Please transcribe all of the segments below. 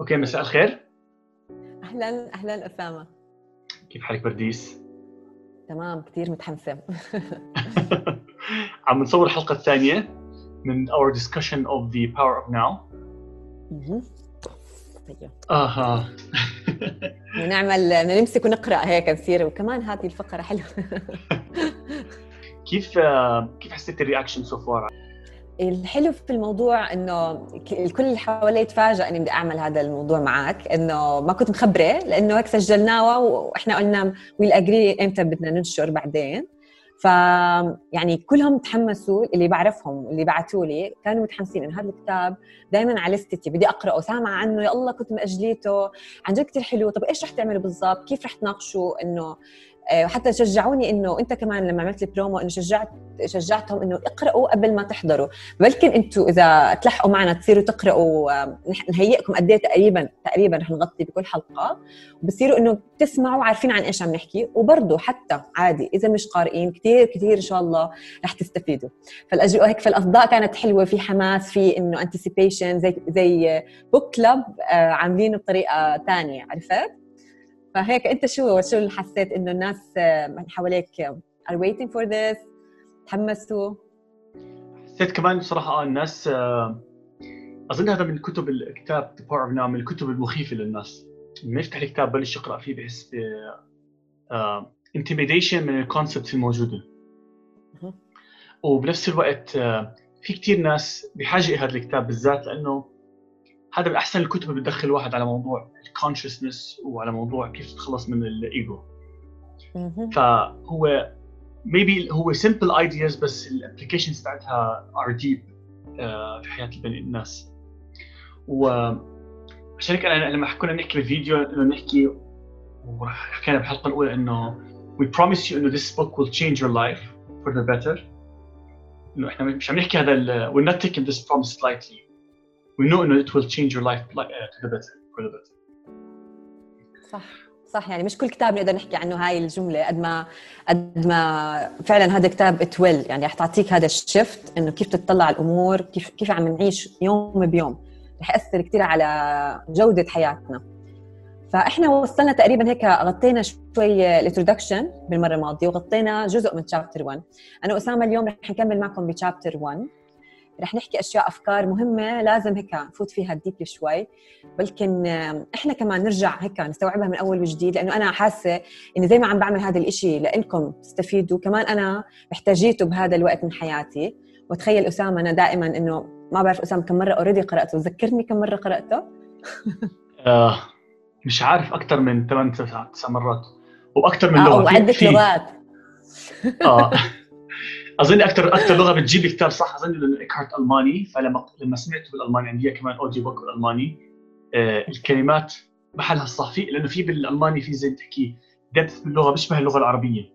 أوكي مساء الخير. أهلا أهلا أسامة. كيف حالك برديس؟ تمام كثير متحمسة. عم نصور الحلقة الثانية من our discussion of the power of now. طيب. آها. نعمل نمسك ونقرأ هيك نصير وكمان هذه الفقرة حلوة. كيف كيف حسيت ال reaction so far؟ الحلو في الموضوع إنه الكل اللي حوالي تفاجئ إني بدي أعمل هذا الموضوع معك إنه ما كنت مخبرة لأنه هيك سجلناها وإحنا قلنا ويل اجري إمتى بدنا ننشر بعدين. ف يعني كلهم تحمسوا اللي بعرفهم اللي بعثوا لي كانوا متحمسين إنه هذا الكتاب دائما على لستي بدي أقرأه سامعة عنه يا الله كنت مأجليته عن جد كثير حلو طب إيش رح تعملوا بالضبط؟ كيف رح تناقشوا إنه وحتى شجعوني إنه أنت كمان لما عملت برومو إنه شجعت شجعتهم إنه اقراوا قبل ما تحضروا. بلكن أنتم إذا تلحقوا معنا تصيروا تقرأوا آه، نهيئكم قد إيه تقريبا تقريبا رح نغطي بكل حلقة. وبصيروا إنه تسمعوا عارفين عن إيش عم نحكي. وبرضه حتى عادي إذا مش قارئين كثير كثير إن شاء الله رح تستفيدوا. فالأجواء هيك فالأصداء كانت حلوة في حماس في إنه anticipation زي زي book club عاملينه بطريقة ثانية عرفت؟ فهيك انت شو شو اللي حسيت انه الناس آه، من حواليك آه، are waiting for this تحمسوا حسيت كمان بصراحه آه الناس آه، أظن هذا من كتب الكتاب The Power of Now من الكتب المخيفة للناس. لما يفتح الكتاب بلش يقرأ فيه بحس ب آه، intimidation من ال concept الموجودة. وبنفس الوقت آه، في كثير ناس بحاجة لهذا الكتاب بالذات لأنه هذا من أحسن الكتب اللي بتدخل الواحد على موضوع ال consciousness وعلى موضوع كيف تتخلص من الايجو. فهو maybe هو simple ideas بس الابلكيشنز تاعتها deep آه، في حياة البني الناس. وعشان هيك أنا لما كنا نحكي بالفيديو انه نحكي وحكينا بالحلقة الأولى إنه we promise you إنه this book will change your life for the better. إنه إحنا مش عم نحكي هذا ال- we're not taking this promise lightly. We know انه it will change your life like, uh, to the better for the better. صح صح. يعني مش كل كتاب نقدر نحكي عنه هاي الجملة قد ما قد ما فعلا هذا كتاب a tool يعني رح تعطيك هذا ال shift إنه كيف تطلع على الأمور كيف كيف عم نعيش يوم بيوم. رح يأثر كثير على جودة حياتنا. فإحنا وصلنا تقريبا هيك غطينا شوي ال introduction بالمرة الماضية وغطينا جزء من chapter 1 أنا وأسامة اليوم رح نكمل معكم ب chapter 1 رح نحكي أشياء أفكار مهمة لازم هيك نفوت فيها deeply شوي. بلكن إحنا كمان نرجع هيك نستوعبها من أول وجديد لأنه أنا حاسة إني زي ما عم بعمل هذا الإشي لإلكم تستفيدوا. كمان أنا محتاجيته بهذا الوقت من حياتي. وتخيل أسامة أنا دائما إنه ما بعرف أسامة كم مرة already قرأته. ذكرني كم مرة قرأته؟ آه مش عارف أكثر من 8 9 9 مرات. وأكثر من آه لغة في- لغات. آه. أظن أكثر أكثر لغة بتجيب الكتاب صح أظن لأنه ايكهارت ألماني فلما لما سمعته بالألماني عندي كمان audio book بالألماني. آه الكلمات محلها الصح في لأنه في بالألماني في زي تحكي depth باللغة بيشبه اللغة العربية.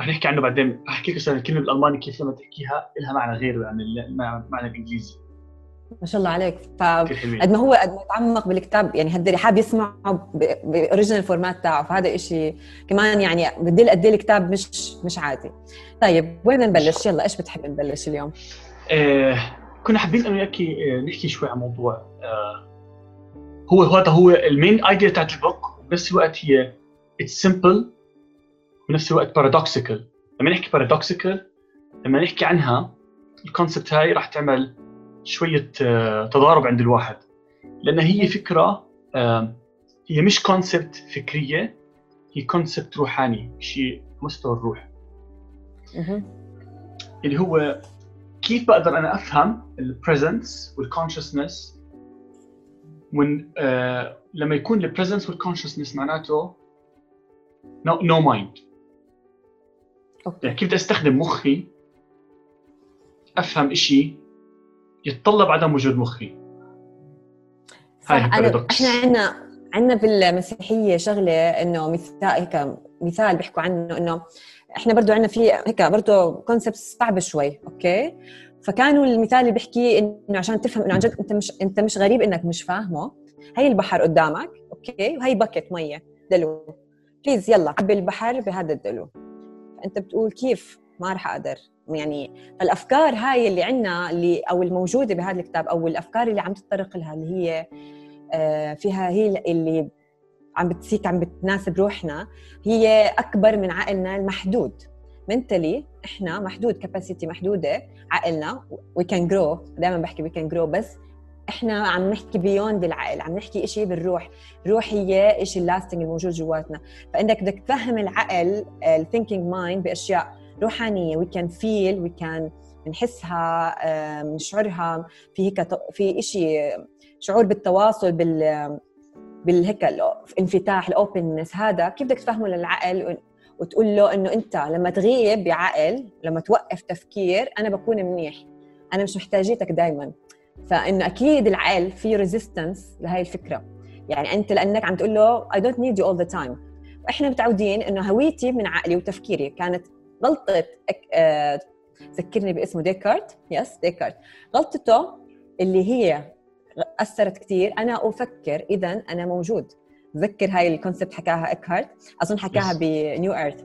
رح نحكي عنه بعدين. رح أحكي لك الكلمة بالألماني كيف لما تحكيها لها معنى غير عن ال- معنى الانجليزي ما شاء الله عليك. ف كثير حلوين قد ما هو قد ما يتعمق بالكتاب يعني هدي حابب يسمعه ب original format تاعه فهذا إشي كمان يعني بدل قد الكتاب مش مش عادي. طيب وين نبلش؟ يلا إيش بتحب نبلش اليوم؟ آه كنا حابين انه آه نحكي شوي عن موضوع آه هو هذا هو ال main idea تاعت ال book وبنفس الوقت هي it's simple وبنفس الوقت paradoxical لما نحكي paradoxical لما نحكي عنها ال concept هاي راح تعمل شوية آه تضارب عند الواحد. لأن هي فكرة آه هي مش concept فكرية هي concept روحاني شيء مستوى الروح. اللي هو كيف بقدر أنا أفهم ال presence وال consciousness when آه لما يكون ال presence وال consciousness معناته no no mind يعني كيف بدي أستخدم مخي أفهم إشي يتطلب عدم وجود مخي. صح أنا. إحنا عندنا عندنا بالمسيحيه شغلة إنه مثال هيك مثال بيحكوا عنه إنه إحنا برضو عندنا في هيك برضو concept صعبه شوي أوكي؟ فكانوا المثال اللي بيحكي إنه عشان تفهم إنه عن جد أنت مش أنت مش غريب إنك مش فاهمه. هي البحر قدامك أوكي؟ وهي bucket مية دلو. please يلا عبي البحر بهذا الدلو. انت بتقول كيف ما راح أقدر. يعني الأفكار هاي اللي عندنا اللي أو الموجودة بهذا الكتاب أو الأفكار اللي عم تتطرق لها اللي هي آه، فيها هي اللي عم بتسيك عم بتناسب روحنا هي أكبر من عقلنا المحدود. mentally إحنا محدود capacity محدودة عقلنا. we can grow دائما بحكي we can grow بس إحنا عم نحكي beyond العقل عم نحكي شيء بالروح. الروح هي شيء ال lasting الموجود جواتنا. فانك بدك تفهم العقل ال thinking mind بأشياء روحانية. we can feel we can نحسها نشعرها. في هيك في شيء شعور بالتواصل بال بالهيك الانفتاح ال openness هذا كيف بدك تفهمه للعقل؟ وتقول له إنه أنت لما تغيب بعقل لما توقف تفكير أنا بكون منيح. أنا مش محتاجيتك دائما فإنه أكيد العقل في resistance لهي الفكرة. يعني أنت لأنك عم تقول له I don't need you all the time. وإحنا متعودين إنه هويتي من عقلي وتفكيري كانت غلطة آه، ذكرني باسمه ديكارت. yes ديكارت. غلطته اللي هي أثرت كثير أنا أفكر إذا أنا موجود. تذكر هاي ال concept حكاها إكهارت. أظن حكاها ب New Earth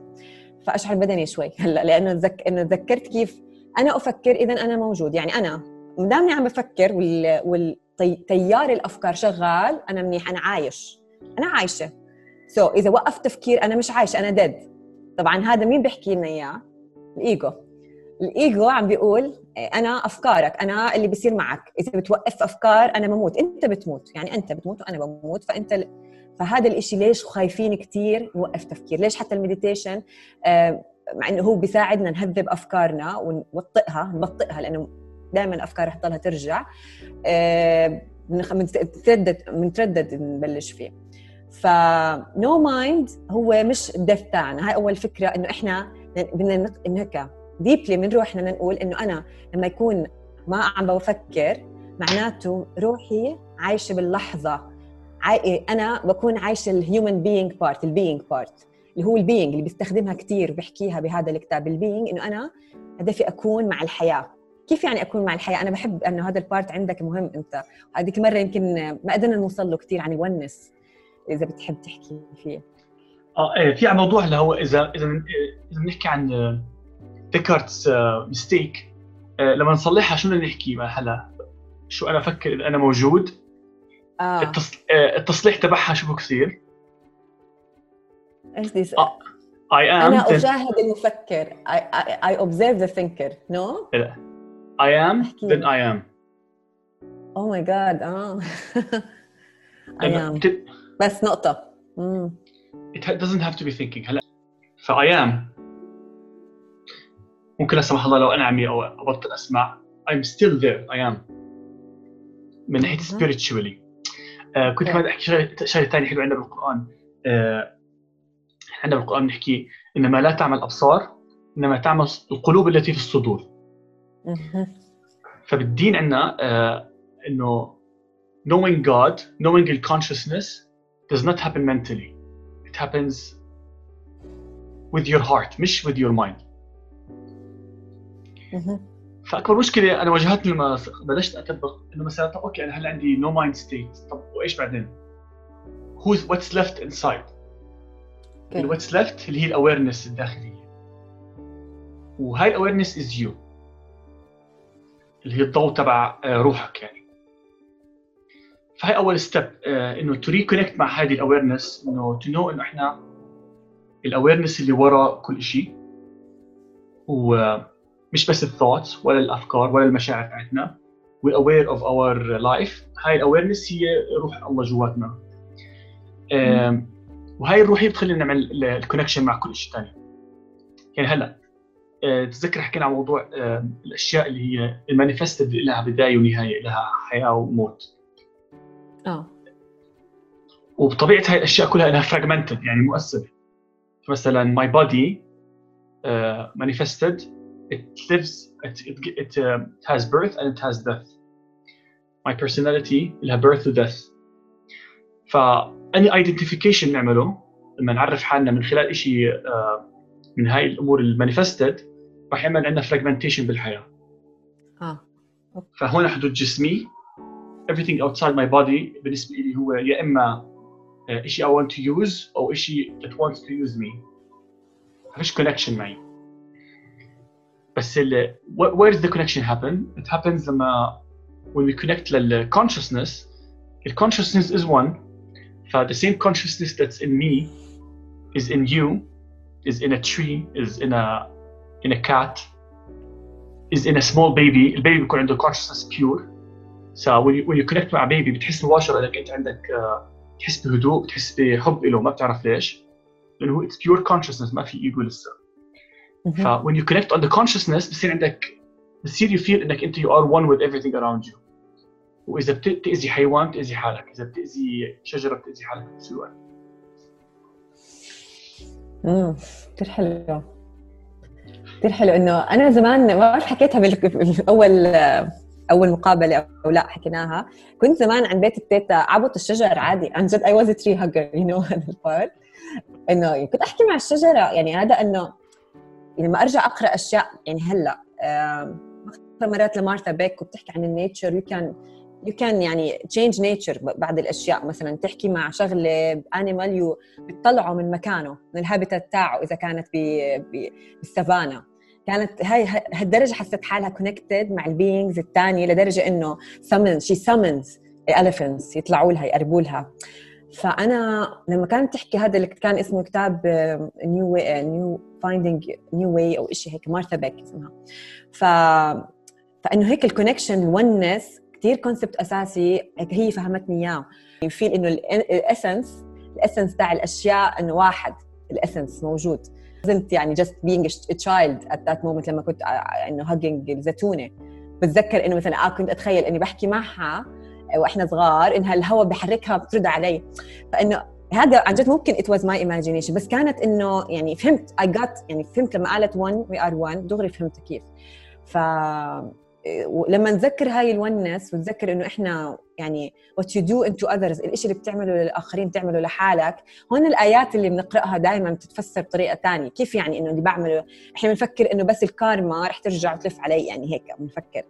فأشعر بدني شوي هلأ لأنه تذك... إنه تذكرت كيف أنا أفكر إذا أنا موجود. يعني أنا مدامني عم بفكر وال... والتيار الأفكار شغال أنا منيح أنا عايش. أنا عايشة. so so, إذا وقف تفكير أنا مش عايشة أنا dead طبعا هذا مين بيحكي لنا إياه؟ الإيجو. الإيجو عم بيقول أنا أفكارك أنا اللي بيصير معك. إذا بتوقف أفكار أنا بموت. أنت بتموت. يعني أنت بتموت وأنا بموت. فأنت فهذا الإشي ليش خايفين كثير نوقف تفكير؟ ليش حتى ال meditation آه، مع إنه هو بيساعدنا نهذب أفكارنا ونبطئها نبطئها لأنه دائما الافكار رح تضلها ترجع بنتردد آه، بنتردد نبلش فيه. ف no mind هو مش ال death تاعنا هاي أول فكرة إنه إحنا بدنا هيك deeply من روحنا نقول إنه أنا لما يكون ما عم بفكر معناته روحي عايشة باللحظة. أنا بكون عايشة ال human being part ال being part اللي هو ال being اللي بيستخدمها كثير بحكيها بهذا الكتاب ال being إنه أنا هدفي أكون مع الحياة. كيف يعني أكون مع الحياة؟ أنا بحب إنه هذا ال part عندك مهم أنت. هذيك المره يمكن ما قدرنا نوصل له كثير عن ال oneness إذا بتحب تحكي فيه. آه إيه في موضوع اللي هو اذا إذا إذا بنحكي عن Descartes' mistake لما نصلحها شو بدنا نحكي هلا؟ شو أنا أفكر إذا أنا موجود؟ آه. التصليح تبعها شو بصير؟ إيش دي آه. I am أنا اشاهد المفكر. I, I, I observe the thinker. No? لا I am then I am. Oh my god. آه. I am. بس نقطة. مم. it doesn't have to be thinking. هلا ف I am. ممكن لا سمح الله لو أنعمي أو أبطل أسمع. I'm still there. I am. من ناحية spiritually. آه كنت كمان أحكي شغله ثانية حلوة عندنا بالقرآن. آه عندنا بالقرآن بنحكي إنما لا تعمل الابصار إنما تعمل القلوب التي في الصدور. فبالدين عندنا آه إنه knowing God knowing the consciousness does not happen mentally. It happens with your heart مش with your mind. فأكبر مشكلة أنا واجهتني لما بلشت أطبق إنه مثلا طب okay أنا هلأ عندي no mind state طب وإيش بعدين؟ who's what's left inside? what's left اللي هي ال awareness الداخلية. وهاي ال awareness is you اللي هي الضوء تبع آه، روحك يعني. فهي أول step آه، إنه to reconnect مع هذه ال awareness إنه to know إنه إحنا ال awareness اللي ورا كل شيء و مش بس ال thoughts ولا الأفكار ولا المشاعر بتاعتنا we're aware of our life. هاي ال awareness هي روح الله جواتنا. وهاي الروح هي بتخلينا نعمل ال connection مع كل شيء ثاني يعني هلأ آه، تذكر حكينا عن موضوع الأشياء اللي هي ال manifested لها بداية ونهاية لها حياة وموت. آه. وبطبيعة هاي الأشياء كلها لها fragmented يعني مؤثرة. مثلا my body manifested it lives it it, it, uh, it has birth and it has death. My personality لها birth to death. ف any identification نعمله لما نعرف حالنا من خلال شيء uh, من هاي الأمور المانيفستد راح يعمل عندنا fragmentation بالحياة. آه. فهون حدود جسمي everything outside my body بالنسبه لي هو يا اما شيء I want to use او شيء that wants to use me ما فيش connection معي بس ال where does the connection happen? It happens لما when we connect لل consciousness the consciousness is one ف the same consciousness that's in me is in you is in a tree is in a in a cat is in a small baby البيبي بيكون عنده consciousness pure So when you, when you connect مع baby بتحس مباشرة إنك أنت عندك uh, تحس بهدوء بتحس بحب له ما بتعرف ليش. لأنه هو it's pure consciousness ما في ايجو لسه. ف when you connect on the consciousness بصير عندك بصير you feel إنك أنت you are one with everything around you. وإذا بتأذي حيوان بتأذي حالك. إذا بتأذي شجرة بتأذي حالك. بنفس الوقت امم كثير حلو. كثير حلو. إنه أنا زمان ما حكيتها بالأول أول مقابلة أو لا حكيناها. كنت زمان عند بيت التيتا عبط الشجر عادي. عن جد I was tree hugger you know هذا ال part. إنه كنت أحكي مع الشجرة يعني هذا إنه لما أرجع أقرأ أشياء يعني هلأ بقرا مرات لمارثا بيك وبتحكي عن ال nature you can you can يعني change nature بعض الأشياء. مثلا تحكي مع شغلة animal you بتطلعه من مكانه من ال habitat تاعه إذا كانت بالسافانا. كانت هاي هالدرجة حسيت حالها connected مع ال beings الثانية لدرجة إنه summons she summons elephants يطلعوا لها يقربوا لها. فأنا لما كانت تحكي هذا اللي كان اسمه كتاب new new finding new way أو شيء هيك مارثا بيك اسمها. ف فإنه هيك ال connection ال oneness كثير concept أساسي هي فهمتني إياه. you feel إنه ال essence ال essence تاع الأشياء إنه واحد ال essence موجود. زلت يعني just being a child at that moment لما كنت إنه hugging الزيتونه بتذكر إنه مثلا آه كنت أتخيل إني بحكي معها وإحنا صغار إنها الهواء بحركها بترد علي. فإنه هذا عن جد ممكن it was my imagination. بس كانت إنه يعني فهمت I got يعني فهمت لما قالت one we are one. دغري فهمت كيف. ف لما نذكر هاي الونس وتذكر إنه إحنا يعني what you do into others الشيء اللي بتعمله للآخرين تعمله لحالك. هون الآيات اللي بنقرأها دائما بتتفسر بطريقة ثانية كيف يعني إنه اللي بعمله؟ إحنا بنفكر إنه بس الكارما رح ترجع وتلف علي يعني هيك بنفكر.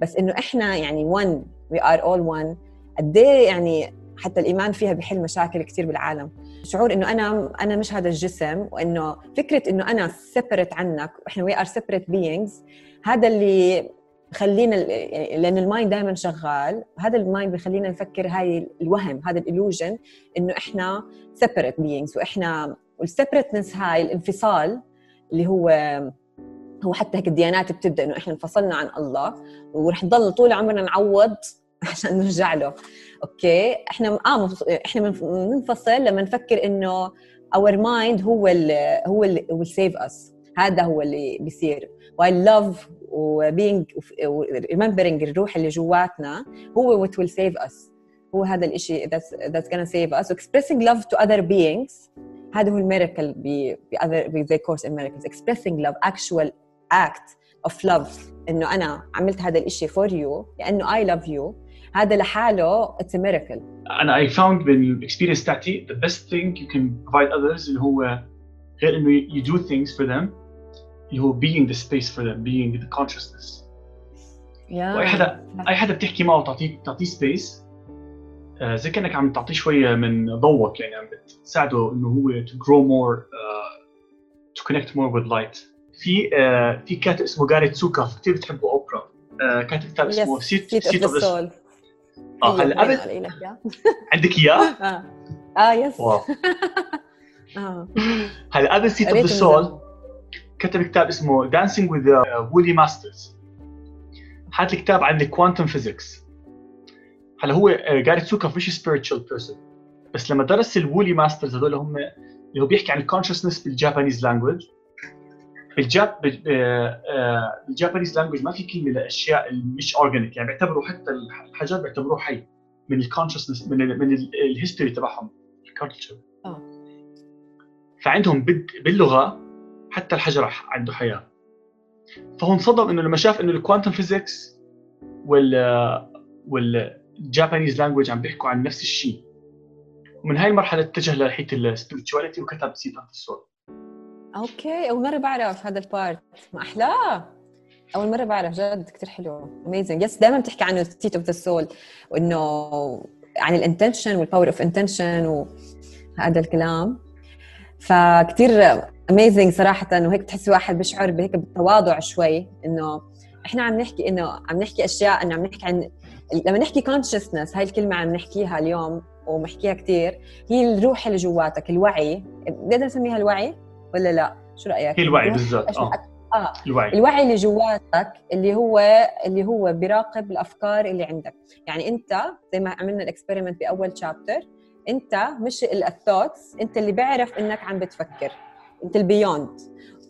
بس إنه إحنا يعني one we are all one. قد إيه يعني حتى الإيمان فيها بحل مشاكل كثير بالعالم. شعور إنه أنا أنا مش هذا الجسم وإنه فكرة إنه أنا separate عنك وإحنا we are separate beings هذا اللي خلينا يعني لأن ال mind دائما شغال هذا ال mind بخلينا نفكر هاي الوهم هذا ال illusion إنه إحنا separate beings وإحنا وال separateness هاي الانفصال اللي هو هو حتى هيك الديانات بتبدأ إنه إحنا انفصلنا عن الله ورح نضل طول عمرنا نعوض عشان نرجع له. أوكي؟ إحنا آه إحنا بننفصل لما نفكر إنه our mind هو ال هو اللي save us. هذا هو اللي بيصير. while love وبينج remembering الروح اللي جواتنا هو what will save us هو هذا الشيء that's, that's gonna save us expressing love to other beings هذا هو الميراكل ب other ب the course in miracles expressing love actual act of love انه انا عملت هذا الشيء for you لانه I love you هذا لحاله it's a miracle انا I found بالاكسبيرينس تاعتي the best thing you can provide others اللي هو غير انه you do things for them اللي هو being the space for them being the consciousness. yeah. وأي حدا أي حدا بتحكي معه تعطيه تعطيه space آه زي كأنك عم تعطيه شوية من ضوءك يعني عم بتساعده إنه هو to grow more uh, to connect more with light. في uh, في كاتب اسمه Gary Zukav كثير بتحبه أوبرا. uh, كاتب كتاب اسمه Seat Seat of the Soul آه هلا قبل عندك إياه؟ آه. yes هلا قبل Seat of the Soul كتب كتاب اسمه Dancing with the Wu Li Masters. هذا الكتاب عن ال quantum physics هلا هو Gary Zukav مش spiritual person. بس لما درس ال Wu Li Masters هذول هم اللي هو بيحكي عن ال consciousness بال Japanese language بالجاب بال Japanese language ما في كلمة لأشياء مش organic يعني بيعتبروا حتى الحجر بيعتبروه حي. من ال consciousness من ال من ال history تبعهم. ال culture فعندهم باللغة حتى الحجر عنده حياة. فهو انصدم إنه لما شاف إنه ال quantum physics وال وال Japanese language عم بيحكوا عن نفس الشيء. ومن هاي المرحلة اتجه لناحيه ال spirituality وكتب Seat of ال Soul okay أول مرة بعرف هذا ال part ما احلاه أول مرة بعرف جد كثير حلو. amazing yes دائما بتحكي عن Seat of the Soul وانه عن ال intention وال power of intention وهذا الكلام. فكتير amazing صراحة. انه هيك بتحسي واحد بيشعر بهيك بالتواضع شوي إنه إحنا عم نحكي إنه عم نحكي أشياء إنه عم نحكي عن لما نحكي consciousness هاي الكلمة عم نحكيها اليوم ومحكيها كثير هي الروح اللي جواتك الوعي. نقدر نسميها الوعي ولا لا؟ شو رأيك؟ هي الوعي بالضبط آه. آه. الوعي. الوعي اللي جواتك اللي هو اللي هو بيراقب الأفكار اللي عندك. يعني أنت زي ما عملنا ال experiment بأول chapter أنت مش ال thoughts أنت اللي بيعرف إنك عم بتفكر. انت ال beyond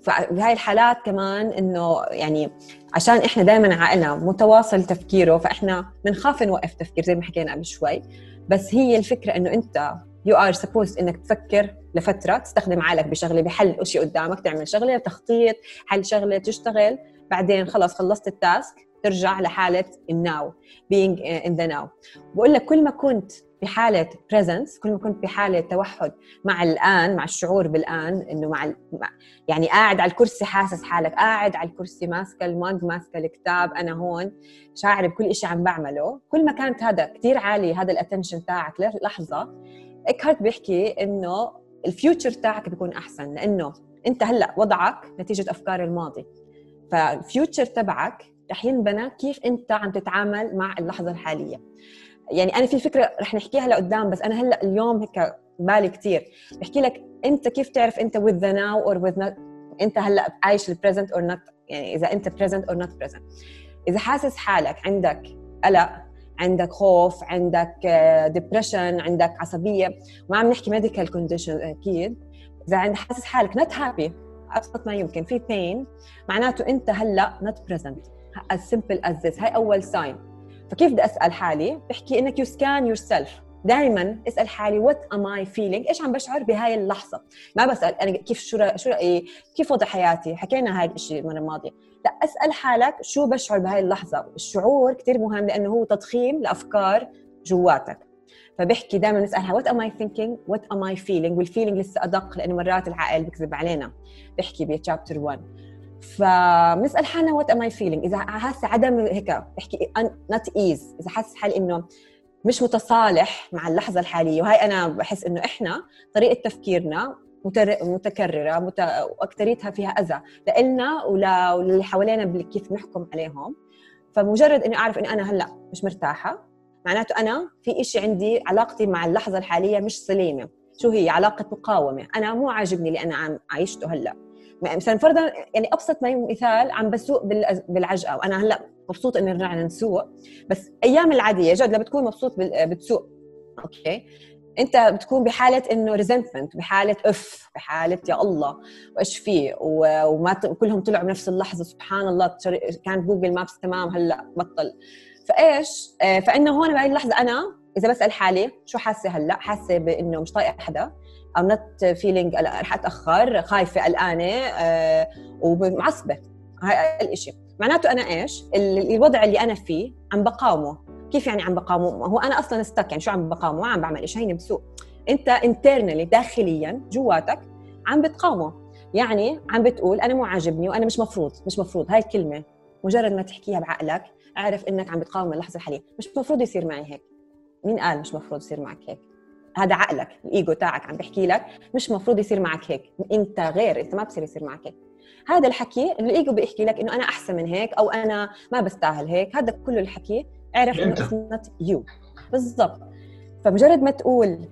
فبهاي الحالات كمان إنه يعني عشان إحنا دائما عقلنا متواصل تفكيره فإحنا بنخاف نوقف تفكير زي ما حكينا قبل شوي. بس هي الفكرة إنه أنت you are supposed إنك تفكر لفترة تستخدم عقلك بشغلة بحل شيء قدامك تعمل شغلة تخطيط حل شغلة تشتغل. بعدين خلص خلصت ال task. ترجع لحالة ال now being in the now. بقول لك كل ما كنت بحاله presence كل ما كنت بحاله توحد مع الآن مع الشعور بالآن إنه مع, مع يعني قاعد على الكرسي حاسس حالك قاعد على الكرسي ماسكة ال mug ماسكة الكتاب أنا هون شاعر بكل شيء عم بعمله. كل ما كانت هذا كثير عالي هذا ال attention تاعك لحظة اكهارت بيحكي إنه ال future تاعك بيكون أحسن لأنه أنت هلأ وضعك نتيجة أفكار الماضي. فال future تبعك رح ينبنى كيف انت عم تتعامل مع اللحظة الحالية؟ يعني أنا في فكرة رح نحكيها لقدام بس أنا هلأ اليوم هيك بالي كثير بحكي لك أنت كيف تعرف أنت with the now or with not أنت هلأ عايش ال present or not يعني إذا أنت present or not present. إذا حاسس حالك عندك قلق عندك خوف عندك depression عندك عصبية ما عم نحكي medical condition أكيد. إذا عند حاسس حالك not happy أبسط ما يمكن في pain معناته أنت هلأ not present. As simple as this. هاي أول sign فكيف بدي أسأل حالي؟ بحكي إنك you scan yourself دائما اسأل حالي what am I feeling إيش عم بشعر بهاي اللحظة؟ ما بسأل أنا كيف شو شو رأيي؟ كيف وضع حياتي؟ حكينا هاي الشيء المرة الماضية. لا أسأل حالك شو بشعر بهاي اللحظة. الشعور كثير مهم لأنه هو تضخيم لأفكار جواتك. فبحكي دائما نسالها what am I thinking what am I feeling وال feeling لسه أدق لأنه مرات العقل بكذب علينا. بحكي ب chapter 1 فبنسال حالنا what am I feeling إذا هسه عدم هيك بحكي not ease إذا حاسس حالي إنه مش متصالح مع اللحظة الحالية. وهي أنا بحس إنه إحنا طريقة تفكيرنا متكررة مت... واكثريتها فيها أذى لنا وللي حوالينا كيف نحكم عليهم. فمجرد إني أعرف إني أنا هلأ مش مرتاحة معناته أنا في إشي عندي علاقتي مع اللحظة الحالية مش سليمة. شو هي؟ علاقة مقاومة. أنا مو عاجبني اللي أنا عم عايشته هلأ. مثلا فرضا يعني أبسط ما مثال عم بسوق بالعجقة وأنا هلأ مبسوط انه رجعنا نسوق بس أيام العادية جد لما بتكون مبسوط بتسوق. أوكي؟ أنت بتكون بحالة إنه resentment بحالة أف بحالة يا الله وإيش فيه وما كلهم طلعوا بنفس اللحظة سبحان الله كان Google Maps تمام هلأ بطل. فإيش؟ آه، فإنه هون بهي اللحظه أنا إذا بسأل حالي شو حاسة هلأ؟ حاسة بإنه مش طايقه حدا or not feeling رح اتاخر خايفة قلقانة أه ومعصبة. هاي الشيء معناته أنا إيش؟ الوضع اللي أنا فيه عم بقاومه. كيف يعني عم بقاومه؟ هو أنا أصلا stuck يعني شو عم بقاومه؟ عم بعمل شيء هيني بسوق. أنت internally داخليا جواتك عم بتقاومه. يعني عم بتقول أنا مو عاجبني وأنا مش مفروض مش مفروض. هاي الكلمة مجرد ما تحكيها بعقلك أعرف إنك عم بتقاوم اللحظه الحاليه مش مفروض يصير معي هيك. مين قال مش مفروض يصير معك هيك؟ هذا عقلك الإيجو تاعك عم بحكي لك مش مفروض يصير معك هيك أنت غير أنت ما بصير يصير معك هيك. هذا الحكي الإيجو بيحكي لك إنه أنا أحسن من هيك أو أنا ما بستاهل هيك هذا كله الحكي اعرف إنه it's not you بالضبط. فمجرد ما تقول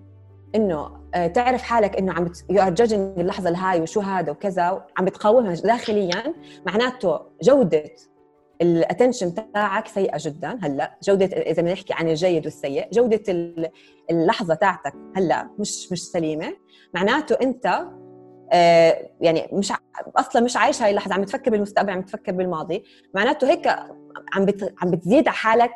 إنه آه، تعرف حالك إنه عم you are اللحظة الهاي وشو هذا وكذا عم بتقاومها داخليا معناته جودة ال attention تاعك سيئة جدا. هلأ جودة إذا بدنا نحكي عن الجيد والسيء جودة اللحظة تاعتك هلأ مش مش سليمة. معناته أنت يعني مش أصلا مش عايش هاي اللحظة عم تفكر بالمستقبل عم تفكر بالماضي. معناته هيك عم عم بتزيد على حالك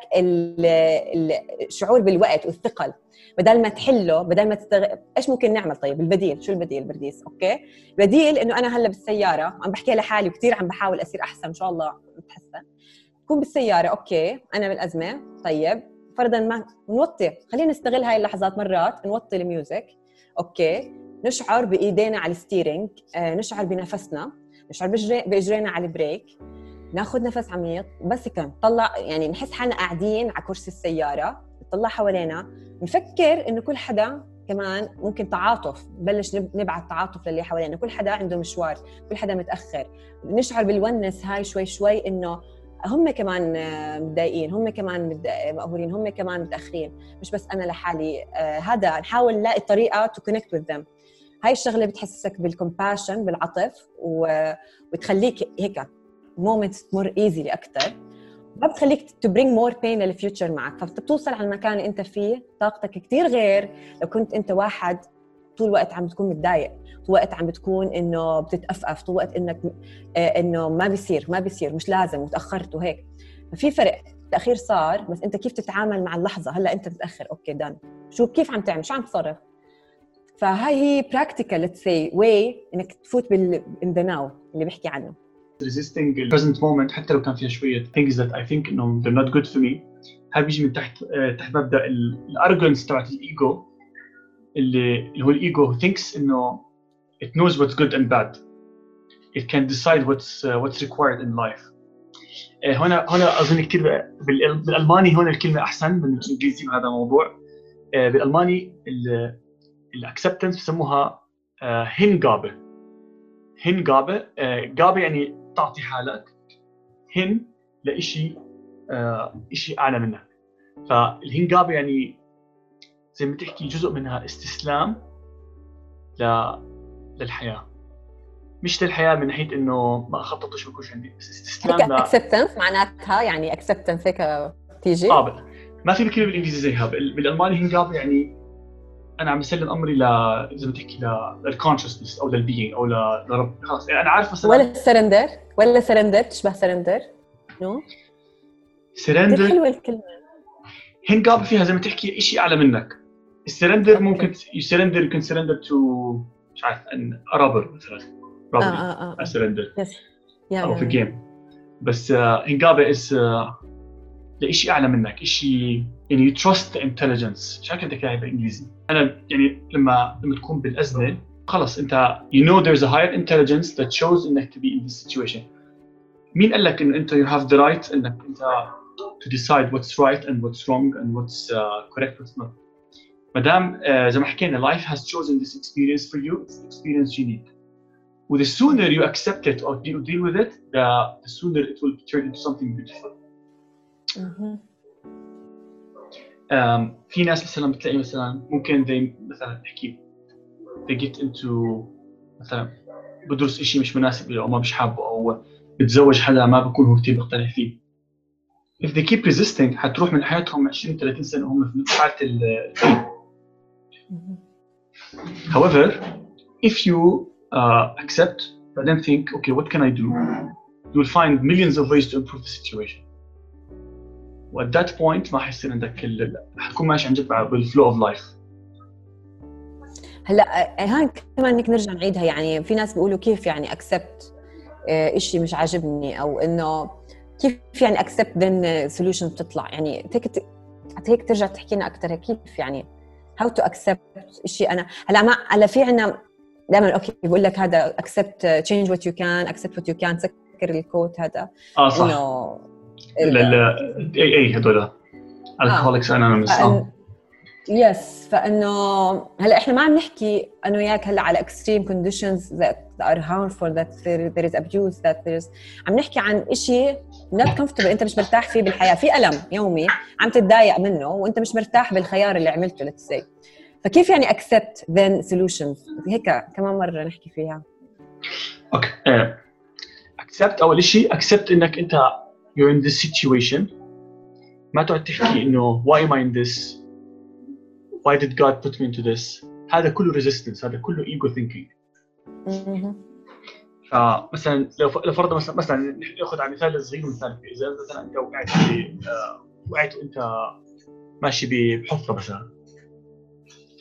الشعور بالوقت والثقل. بدل ما تحله بدل ما تستغ... إيش ممكن نعمل طيب؟ البديل شو البديل؟ برديس أوكي؟ البديل إنه أنا هلأ بالسيارة عم بحكي لحالي وكثير عم بحاول أصير أحسن إن شاء الله بتحسن. كون بالسيارة أوكي أنا بالأزمة طيب. فرضا ما نوطي خلينا نستغل هاي اللحظات مرات نوطي ال music أوكي. نشعر بإيدينا على ال steering آه، نشعر بنفسنا نشعر بإجرينا على ال brake ناخذ نفس عميق. بس هيك نطلع يعني نحس حالنا قاعدين على كرسي السيارة نطلع حوالينا. نفكر إنه كل حدا كمان ممكن تعاطف نبلش نبعث تعاطف للي حوالينا. كل حدا عنده مشوار كل حدا متأخر. نشعر بال oneness هاي شوي شوي إنه هم كمان متضايقين هم كمان مقهورين هم كمان متأخرين. مش بس أنا لحالي آه، هذا نحاول نلاقي طريقة to connect with them هاي الشغلة بتحسسك بال compassion بالعطف وبتخليك هيك moment تمر easily أكثر ما بتخليك to bring more pain لل future معك. فبتوصل على المكان اللي أنت فيه طاقتك كثير غير لو كنت أنت واحد طول الوقت عم بتكون متضايق طول الوقت عم بتكون إنه بتتأفأف طول الوقت إنك آه، إنه ما بيصير ما بيصير مش لازم وتاخرت وهيك. ففي فرق التأخير صار بس أنت كيف تتعامل مع اللحظة؟ هلأ أنت متاخر أوكي done شو كيف عم تعمل؟ شو عم تصرف؟ فهاي هي practical let's say way إنك تفوت بال in the now اللي بحكي عنه. Resisting the present moment حتى لو كان فيها شوية things that I think انه they're not good for me. هاي بيجي من تحت آه، تحت مبدأ ال arrogance تبعت الإيجو اللي اللي هو الإيجو thinks إنه it knows what's good and bad. It can decide what's uh, what's required in life. uh, هنا هنا أظن كثير بالألماني هون الكلمة أحسن من الإنجليزي بهذا الموضوع uh, بالألماني ال acceptance بسموها Hingabe. Hingabe جابة يعني تعطي حالك. hin لشيء شيء أعلى منك. فال Hingabe يعني زي ما تحكي جزء منها استسلام ل... للحياة. مش للحياة من ناحية إنه ما خططش ما بكونش عندي بس استسلام ل acceptance معناتها يعني acceptance هيك تيجي آه ما في كلمه بالإنجليزي زيها بالألماني Hingabe يعني أنا عم بسلم أمري ل زي ما تحكي لل consciousness أو لل being أو لرب خلص. يعني أنا عارف مثلا ولا surrender ولا surrender تشبه surrender. No. surrender حلوة الكلمة. Hingabe فيها زي ما تحكي شيء أعلى منك. ال surrender ممكن ي surrender يمكن surrender to مش عارف a robber مثلا. robber آه آه آه. سرندر yes أو في game بس هنجابه از لشيء أعلى منك شيء يعني يو تراست ذا انتليجنس مش عارف بدك اياها بالانجليزي انا يعني لما لما تكون بالازمه خلص انت you know there's a higher intelligence that shows انك to be in this situation مين قال لك انه انت you have the right انك انت to decide what's right and what's wrong and what's uh, correct what's not ما دام uh, زي ما حكينا life has chosen this experience for you it's the experience you need و the sooner you accept it or deal, deal with it the, the sooner it will turn into something beautiful um, في ناس مثلا بتلاقي مثلا ممكن they مثلا نحكي they get into مثلا بدرس شيء مش مناسب له أو ما مش حابه أو بتزوج حدا ما بكون هو كثير مقتنع فيه if they keep resisting حتروح من حياتهم 20 30 سنه وهم في حاله ال however if you uh, accept but then think okay what can I do you will find millions of ways to improve the situation at that point ما حيصير عندك ال... حتكون ماشي عن جد بال flow of life هلا هاي كمان انك نرجع نعيدها. يعني في ناس بيقولوا كيف يعني accept شيء مش عاجبني؟ أو إنه كيف يعني accept then solution بتطلع؟ يعني هيك هيك ترجع تحكي لنا أكثر كيف يعني؟ how to accept شيء أنا هلا ما هلا في عندنا دائما أوكي بقول لك هذا اكسبت تشينج وات يو كان اكسبت وات يو كان سكر ال quote هذا. آه صح. إنه AA هذول Alcoholics Anonymous yes فإنه هلأ إحنا ما عم نحكي أنا وياك هلأ على extreme conditions that are harmful that there, there is abuse that there is عم نحكي عن شيء not comfortable أنت مش مرتاح فيه بالحياة. في ألم يومي عم تتضايق منه وأنت مش مرتاح بالخيار اللي عملته let's say. فكيف يعني accept then solutions هيك كمان مرة نحكي فيها. أوكي uh, accept أول شيء accept إنك أنت you're in this situation ما تقعد تحكي انه why am I in this why did God put me into this هذا كله resistance هذا كله ego thinking فمثلا لو لو فرضا مثلا مثلا ناخذ على مثال صغير ومثال اذا مثلا انت وقعت في وقعت وانت ماشي بحفره مثلا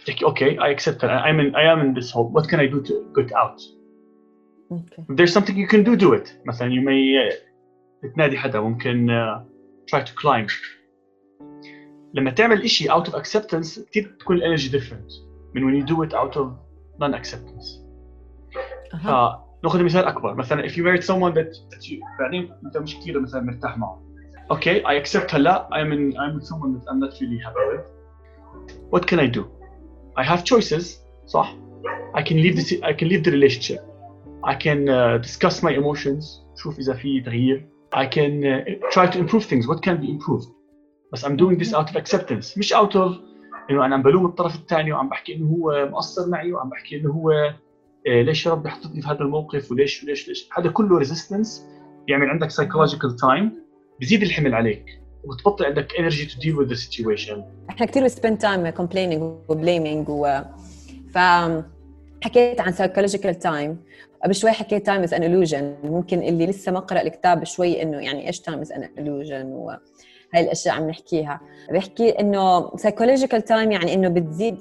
تحكي اوكي I accept that I'm in I am in this hole what can I do to get out okay. if there's something you can do do it مثلا you may تنادي حدا ممكن uh, try to climb لما تعمل إشي out of acceptance كثير تكون ال energy different من when you do it out of non acceptance أه. فناخذ مثال اكبر مثلا if you married someone that, that you بعدين انت مش كثير مثلا مرتاح معه okay I accept هلا I'm in I'm with someone that I'm not really happy with what can I do I have choices صح I can leave the I can leave the relationship I can uh, discuss my emotions شوف اذا في تغيير I can uh, try to improve things. What can be improved? بس I'm doing this out of acceptance. مش out of انه أنا عم بلوم الطرف الثاني وعم بحكي إنه هو مقصر معي وعم بحكي إنه هو آه، ليش يا رب حطتني في هذا الموقف وليش وليش ليش؟ هذا كله resistance يعمل عندك psychological time. بزيد الحمل عليك. وبتبطل عندك energy to deal with the situation. إحنا كثير spend time complaining و blaming و ف حكيت عن psychological time. قبل شوي حكيت time is an illusion. ممكن اللي لسه ما قرأ الكتاب شوي إنه يعني إيش time is an illusion وهي الأشياء عم نحكيها. بحكي إنه psychological time يعني إنه بتزيد.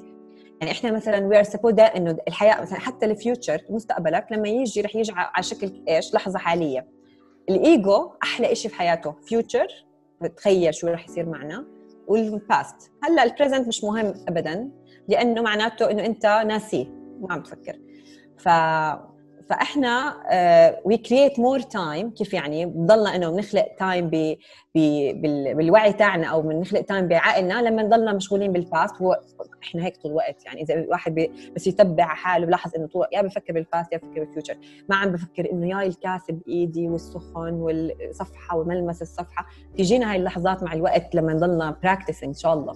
يعني إحنا مثلا we are supposed إنه الحياة مثلا حتى ال future مستقبلك لما يجي رح يجي على شكل إيش؟ لحظة حالية. الإيجو أحلى شيء في حياته. future بتخيل شو رح يصير معنا. وال past هلأ ال present مش مهم ابدا. لأنه معناته إنه أنت ناسيه. ما عم تفكر. ف فإحنا we create more time كيف يعني؟ بضلنا إنه بنخلق time بالوعي تاعنا أو بنخلق time بعقلنا لما نضلنا مشغولين بال past هو إحنا هيك طول الوقت يعني إذا الواحد بس يتبع حاله بلاحظ إنه طول يا بفكر بال past يا بفكر بال future ما عم بفكر إنه يا الكاسه بايدي والسخن والصفحة وملمس الصفحة. تجينا هاي اللحظات مع الوقت لما نضلنا practice إن شاء الله.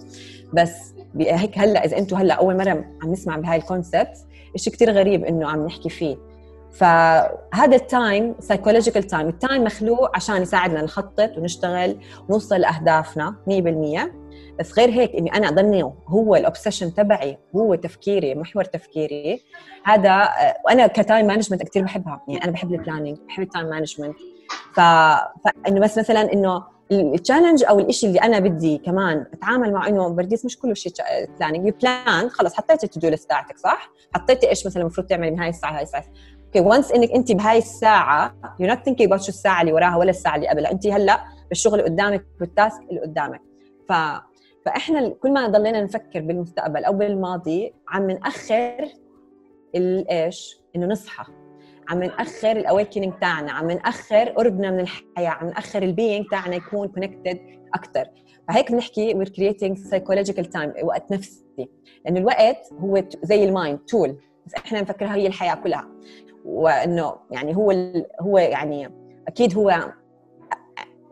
بس هيك هلأ إذا أنتم هلأ أول مرة عم نسمع بهاي ال concept شيء كثير غريب إنه عم نحكي فيه. فهذا ال time psychological time ال time مخلوق عشان يساعدنا نخطط ونشتغل ونوصل لاهدافنا 100% بس غير هيك إني أنا أضلني هو ال obsession تبعي هو تفكيري محور تفكيري. هذا وأنا ك time management كثير بحبها. يعني أنا بحب ال planning بحب ال time management ف... فانه بس مثلا إنه ال challenge أو الشيء اللي أنا بدي كمان أتعامل مع إنه paradise مش كله شيء planning plan خلص حطيتي ال to-do list تاعتك صح؟ حطيتي إيش مثلا المفروض تعملي من هاي الساعة هاي الساعة. أوكي once إنك أنت بهاي الساعة you not thinking about شو الساعة اللي وراها ولا الساعة اللي قبلها. أنت هلأ بالشغل اللي قدامك بال task اللي قدامك. ف فإحنا كل ما ضلينا نفكر بالمستقبل أو بالماضي عم نأخر الايش إنه نصحى. عم نأخر ال awakening تاعنا. عم نأخر قربنا من الحياة. عم نأخر ال being تاعنا يكون connected أكثر فهيك بنحكي we're creating psychological time وقت نفسي. لأنه الوقت هو زي ال mind tool بس إحنا نفكرها هي الحياة كلها. وإنه يعني هو هو يعني أكيد هو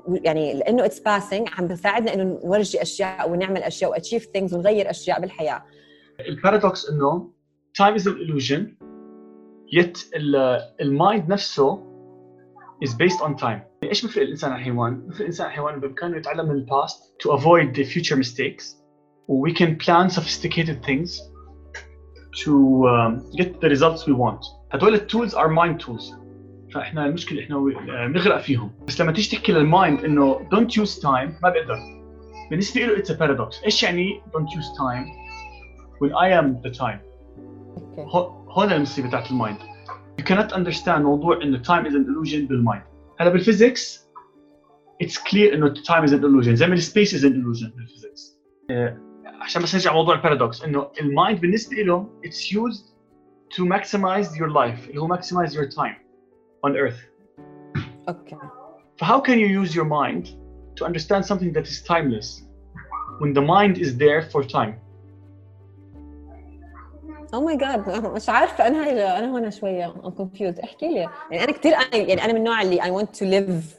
يعني لأنه it's passing عم بيساعدنا إنه نورجي أشياء ونعمل أشياء و achieve things ونغير أشياء بالحياة. ال paradox إنه time is an illusion ال mind نفسه is based on time. إيش بفرق الإنسان عن الحيوان؟ بفرق الإنسان عن الحيوان بامكانه يتعلم من ال past to avoid the future mistakes. We can plan sophisticated things to um, get the results we want هدول التولز are mind tools فاحنا المشكله احنا بنغرق فيهم بس لما تيجي تحكي للمايند انه don't use time ما بيقدر بالنسبه له it's a paradox ايش يعني don't use time when I am the time هون المصيبه تاعت المايند you cannot understand موضوع انه time is an illusion بالمايند هلا بالفيزيكس it's clear انه time is an illusion زي ما السبيس is an illusion بالفيزيكس عشان بس نرجع موضوع ال paradox انه ال mind بالنسبة لهم it's used to maximize your life. اللي هو maximize your time on earth. Okay. So how can you use your mind to understand something that is timeless when the mind is there for time? oh my God مش عارفة. أنا هاي أنا هون شوية I'm confused احكي لي. يعني أنا كثير يعني أنا من النوع اللي I want to live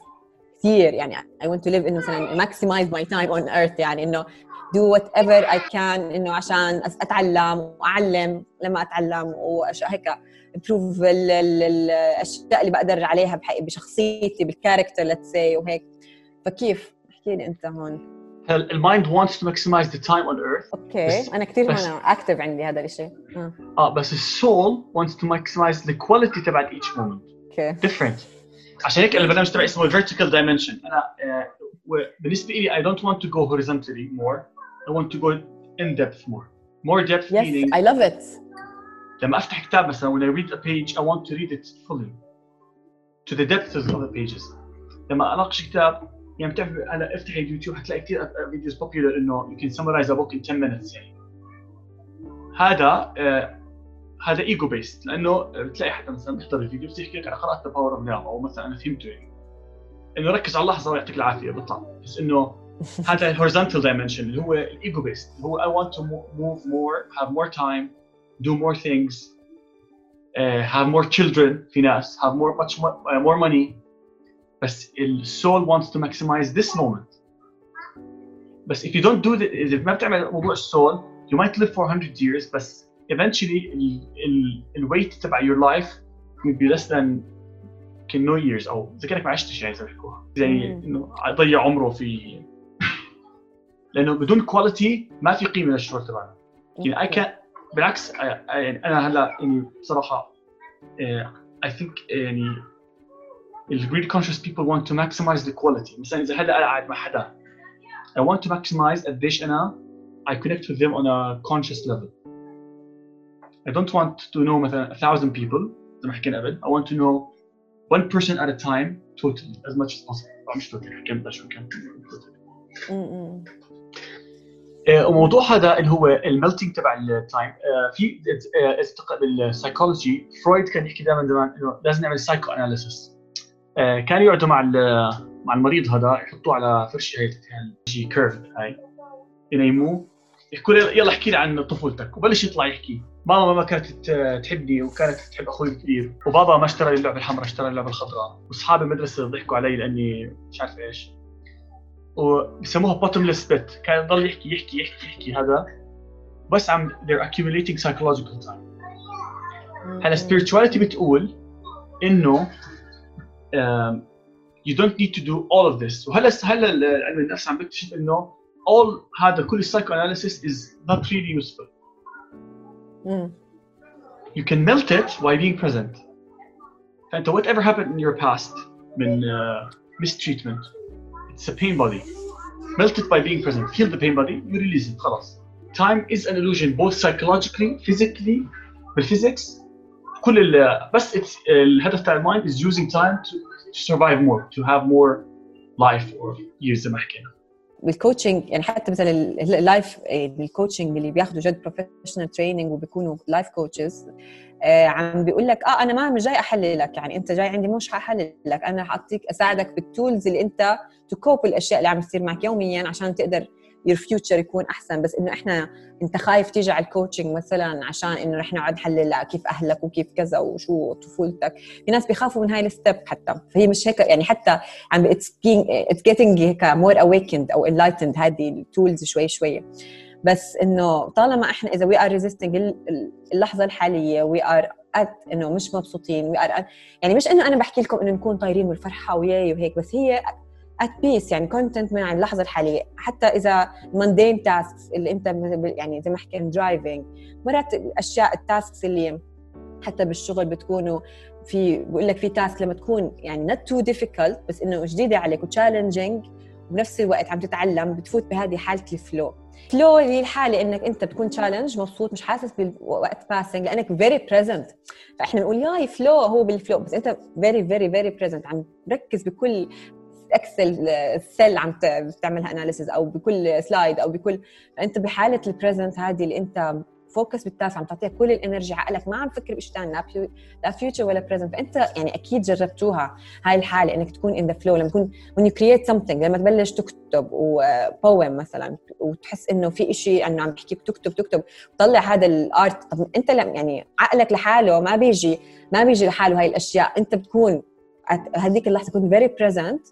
كثير يعني I want to live إنه مثلا maximize my time on earth يعني إنه do whatever I can انه عشان أتعلم وأعلم لما أتعلم وأشياء هيك. Improve الأشياء اللي بقدر عليها بشخصيتي بال character let's say وهيك. فكيف؟ احكي لي أنت هون. ال mind wants to maximize the time on earth. أوكي. أنا كثير هون active عندي هذا الشيء آه. آه بس ال soul wants to maximize the quality تبعت each moment. أوكي. Different. عشان هيك البرنامج تبعي اسمه vertical dimension. أنا بالنسبة لي I don't want to go horizontally more. I want to go in depth more. More depth yes meaning I love it. لما أفتح كتاب مثلا when I read a page I want to read it fully. To the depths of the pages. لما أناقش كتاب يعني بتعرف أنا أفتح اليوتيوب حتلاقي كثير فيديوز بوبيلر إنه you can summarize a book in 10 minutes. يعني هذا آه هذا ego-based لأنه بتلاقي حدا مثلا بيحضر الفيديو بس يحكي لك أنا قرأت The Power of Now أو مثلا أنا فهمته يعني إنه ركز على اللحظة ويعطيك العافية بيطلع بس إنه هذا الهورزونتال دايمنشن اللي هو الايجو بيست اللي هو I want to move more have more time do more things uh, have more children في ناس have more much more, uh, more money بس ال soul wants to maximize this moment بس if you don't do that إذا ما بتعمل موضوع السول you might live for 100 years بس eventually ال ال الويت تبع your life will be less than يمكن no years او اذا كانك ما عشتش يعني زي ما بيحكوها زي مم. انه يضيع عمره في لأنه بدون quality ما في قيمة للشروع تبعنا. يعني اي كان بالعكس يعني أنا هلأ يعني بصراحة آه، I think يعني ال great conscious people want to maximize the quality مثلا إذا هلأ قاعد مع حدا I want to maximize قديش أنا I connect with them on a conscious level I don't want to know مثلا 1000 people زي ما حكينا قبل. I want to know 1 person at a time totally as much as possible مش totally حكينا بلا شو كان totally وموضوع هذا اللي هو ال melting تبع ال time في آه، بالسايكولوجي فرويد كان يحكي دائما زمان إنه لازم نعمل psychoanalysis كانوا يقعدوا مع مع المريض هذا يحطوه على فرشة هي كيرف هاي. ينيموه يحكوا له يلا احكي لي عن طفولتك. وبلش يطلع يحكي. ماما ما كانت تحبني وكانت تحب أخوي كثير وبابا ما اشترى لي اللعبة الحمراء اشترى لي اللعبة الخضراء. وأصحاب المدرسة ضحكوا علي لأني مش عارف إيش. وبسموها bottomless pit كان يضل يحكي يحكي يحكي يحكي هذا بس عم they're accumulating psychological time هلا spirituality بتقول انه um, you don't need to do all of this وهلا هلا علم النفس عم بكتشف انه all هذا كل psychoanalysis is not really useful you can melt it while being present فانت whatever happened in your past من uh, mistreatment it's a pain body melt it by being present feel the pain body you release it خلاص time is an illusion both psychologically physically بالphysics كل ال بس it's الهدف تاع المايند is using time to, to survive more to have more life or years زي ما حكينا بالكوتشنج يعني حتى مثلا ال- اللايف الكوتشنج اللي بياخذوا جد بروفيشنال تريننج وبيكونوا لايف كوتشز عم بيقول لك آه أنا ما مش جاي أحللك يعني أنت جاي عندي مش ححللك أنا حاعطيك أساعدك بال tools اللي أنت to cope الأشياء اللي عم تصير معك يوميا عشان تقدر your future يكون أحسن. بس إنه إحنا أنت خايف تيجي على ال coaching مثلا عشان إنه رح نقعد نحلل كيف أهلك وكيف كذا وشو طفولتك؟ في ناس بيخافوا من هاي ال step حتى. فهي مش هيك يعني حتى عم it's getting هيك more awakened أو enlightened هذه ال tools شوي شوي. بس إنه طالما إحنا إذا we are resisting اللحظة الحالية we are at إنه مش مبسوطين we are يعني مش إنه أنا بحكي لكم إنه نكون طايرين والفرحة وياي وهيك بس هي at peace يعني content من اللحظة الحالية. حتى إذا mundane tasks اللي أنت يعني زي ما حكينا driving مرات الاشياء ال tasks اللي حتى بالشغل بتكونوا في بقول لك في task لما تكون يعني not too difficult بس إنه جديدة عليك و challenging وبنفس الوقت عم تتعلم بتفوت بهذه حالة ال flow flow هي الحالة إنك أنت بتكون challenged مبسوط مش حاسس بالوقت passing لأنك very present فإحنا بنقول يا ي flow هو بال flow بس أنت very very very present عم تركز بكل Excel cell عم تعملها analysis أو بكل slide أو بكل فانت بحالة ال present هذه اللي أنت focused بال task عم تعطيها كل ال energy عقلك. ما عم تفكر بشيء ثاني لا لا future ولا present فأنت يعني أكيد جربتوها هاي الحالة إنك تكون in the flow لما تكون when you create something لما تبلش تكتب و poem مثلا وتحس إنه في شيء انه عم تحكي تكتب تكتب تطلع هذا ال art طب أنت لم يعني عقلك لحاله ما بيجي ما بيجي لحاله هاي الأشياء. أنت بتكون هذيك اللحظة كنت very present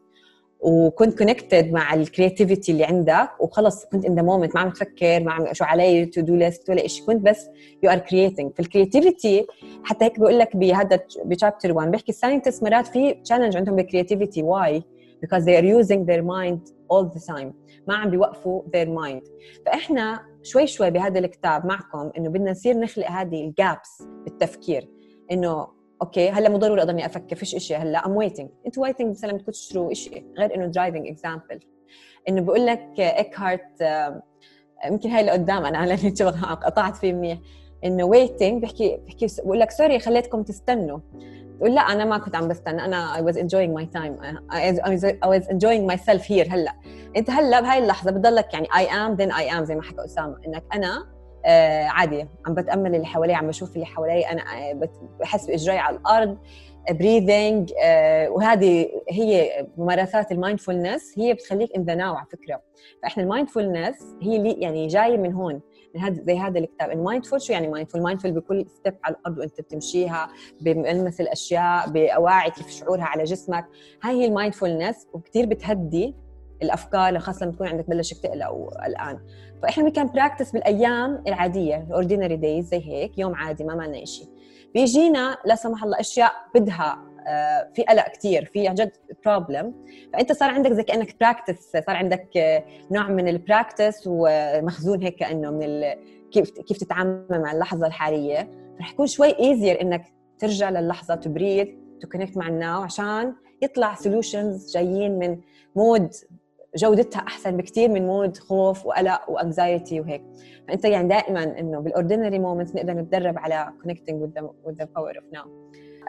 وكنت connected مع ال creativity اللي عندك وخلص كنت in the moment ما عم تفكر ما عم شو علي to do list ولا شيء كنت بس you are creating فال creativity حتى هيك بقول لك بهذا ب chapter 1 بيحكي ال scientists مرات في challenge عندهم بال creativity why because they are using their mind all the time. ما عم بيوقفوا their mind. فإحنا شوي شوي بهذا الكتاب معكم إنه بدنا نصير نخلق هذه ال gaps بالتفكير. إنه okay هلأ مو ضروري اضلني أفكر فيش شيء هلأ I'm waiting أنت waiting مثلا بدكم تشتروا شيء غير إنه driving example إنه بقول لك Eckhart يمكن هاي اللي قدام أنا لاني قطعت فيه منيح. إنه waiting بحكي بحكي بقول لك sorry خليتكم تستنوا. بقول لا أنا ما كنت عم بستنى. أنا was enjoying my time. I was, I was enjoying myself here هلأ. أنت هلأ بهاي اللحظة بتضلك يعني I am then I am زي ما حكى أسامة. إنك أنا آه عادي. عم بتأمل اللي حوالي عم بشوف اللي حوالي. أنا بحس بإجريي على الأرض breathing آه وهذه هي ممارسات ال mindfulness. هي بتخليك in the now على فكرة. فإحنا ال mindfulness هي اللي يعني جاية من هون من هذا زي هذا الكتاب. ال mindful شو يعني mindful mindful بكل step على الأرض وأنت بتمشيها بملمس الأشياء بأواعي كيف شعورها على جسمك. هاي هي ال mindfulness وكثير بتهدي الأفكار خاصة لما تكون عندك بلشك تقلق وقلقان فإحنا بنكون practice بالأيام العادية ال ordinary days زي هيك يوم عادي ما معنا شيء. بيجينا لا سمح الله أشياء بدها آه، في قلق كثير في عن جد problem فأنت صار عندك زي كأنك practice صار عندك آه، نوع من ال practice ومخزون هيك كانه من كيف كيف تتعامل مع اللحظة الحالية. رح يكون شوي easier إنك ترجع للحظة تبريد to connect مع ال now عشان يطلع solutions جايين من mode جودتها أحسن بكثير من mode خوف وقلق و anxiety وهيك. فأنت يعني دائما إنه بال ordinary moments نقدر نتدرب على connecting the power of now.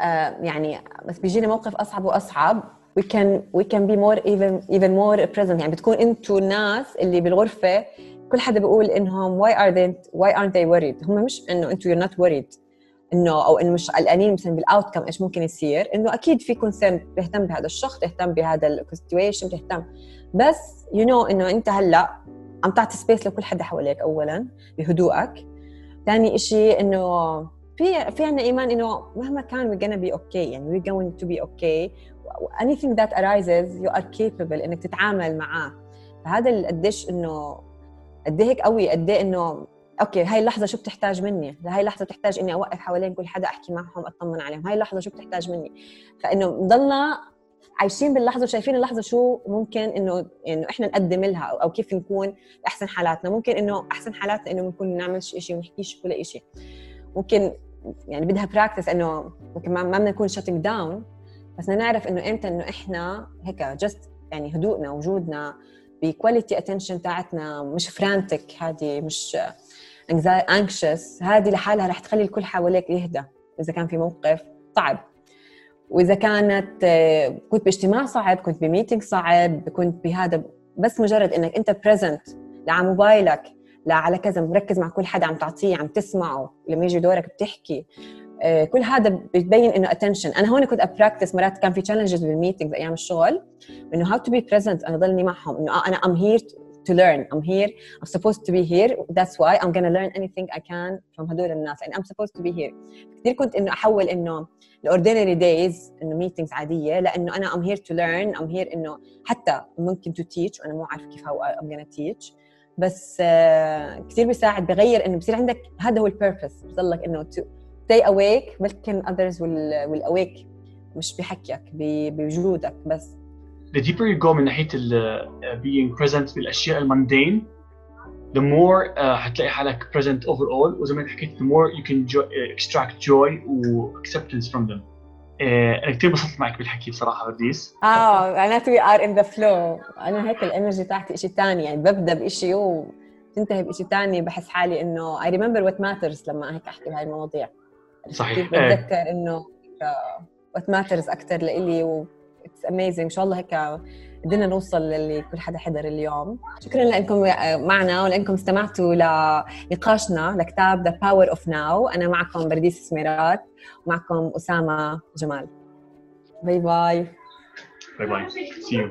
آه يعني بس بيجينا موقف أصعب وأصعب. We can we can be more even even more present. يعني بتكون أنتوا الناس اللي بالغرفة كل حدا بيقول إنهم why are they why aren't they worried هم مش إنه أنتوا you're not worried. إنه أو إنه مش قلقانين مثلا بال outcome إيش ممكن يصير. إنه أكيد في concern بيهتم بهذا الشخص بيهتم بهذا ال situation بيهتم بس you know إنه أنت هلأ عم تعطي space لكل حدا حواليك اولا بهدوءك. ثاني شيء إنه في في عندنا إيمان إنه مهما كان we're gonna be okay يعني we're going to be okay. Anything that arises you are capable إنك تتعامل معاه. فهذا قديش إنه قد هيك قوي قد إنه okay هاي اللحظة شو بتحتاج مني؟ هاي اللحظة بتحتاج إني أوقف حوالين كل حدا أحكي معهم أطمن عليهم. هاي اللحظة شو بتحتاج مني؟ فإنه نضلنا عايشين باللحظة وشايفين اللحظة شو ممكن انه إنه إحنا نقدم لها أو كيف نكون باحسن حالاتنا. ممكن إنه أحسن حالاتنا إنه بنكون نعمل شيء ونحكيش ولا شيء ممكن يعني بدها practice إنه ممكن ما بدنا نكون shutting down بس نعرف إنه إمتى إنه إحنا هيك just يعني هدوءنا وجودنا ب quality attention تاعتنا مش frantic هذه مش anxious هذه لحالها رح تخلي الكل حواليك يهدى. إذا كان في موقف صعب. وإذا كانت كنت باجتماع صعب كنت ب meeting صعب كنت بهذا بس مجرد إنك أنت present على موبايلك لا على كذا مركز مع كل حدا عم تعطيه عم تسمعه لما يجي دورك بتحكي آه، كل هذا بتبين إنه attention أنا هون كنت أ practice مرات كان في challenges بال meetings أيام الشغل إنه how to be present أنا ضلني معهم إنه آه، أنا I'm here to learn. I'm here. I'm supposed to be here. That's why I'm gonna learn anything I can from هدول الناس. يعني I'm supposed to be here. كثير كنت إنه أحول إنه ال ordinary days إنه meetings عادية لأنه أنا I'm here to learn. I'm here إنه حتى ممكن to teach وأنا مو عارفه كيف هو I'm gonna teach. بس uh, كثير بيساعد. بغير إنه بصير عندك هذا هو ال purpose بضلك إنه to stay awake ممكن others will, will awake. مش بحكيك بوجودك. بس the deeper you go من ناحية ال uh, being present بالاشياء ال mundane the more uh, حتلاقي حالك present overall. وزي ما حكيت the more you can jo uh, extract joy و acceptance from them. Uh, أنا كثير انبسطت معك بالحكي بصراحة برديس آه معناته we are in the flow أنا هيك ال energy تاعتي شيء ثاني يعني ببدأ بشيء وتنتهي بشيء ثاني بحس حالي إنه I remember what matters لما هيك أحكي بهاي المواضيع. صحيح. بتذكر إنه what matters أكثر لإلي it's amazing إن شاء الله هيك قدرنا نوصل للي كل حدا حضر اليوم. شكرا لإنكم معنا ولإنكم استمعتوا لنقاشنا لكتاب The Power of Now أنا معكم برديس سميرات ومعكم أسامة جمال. bye bye bye bye see you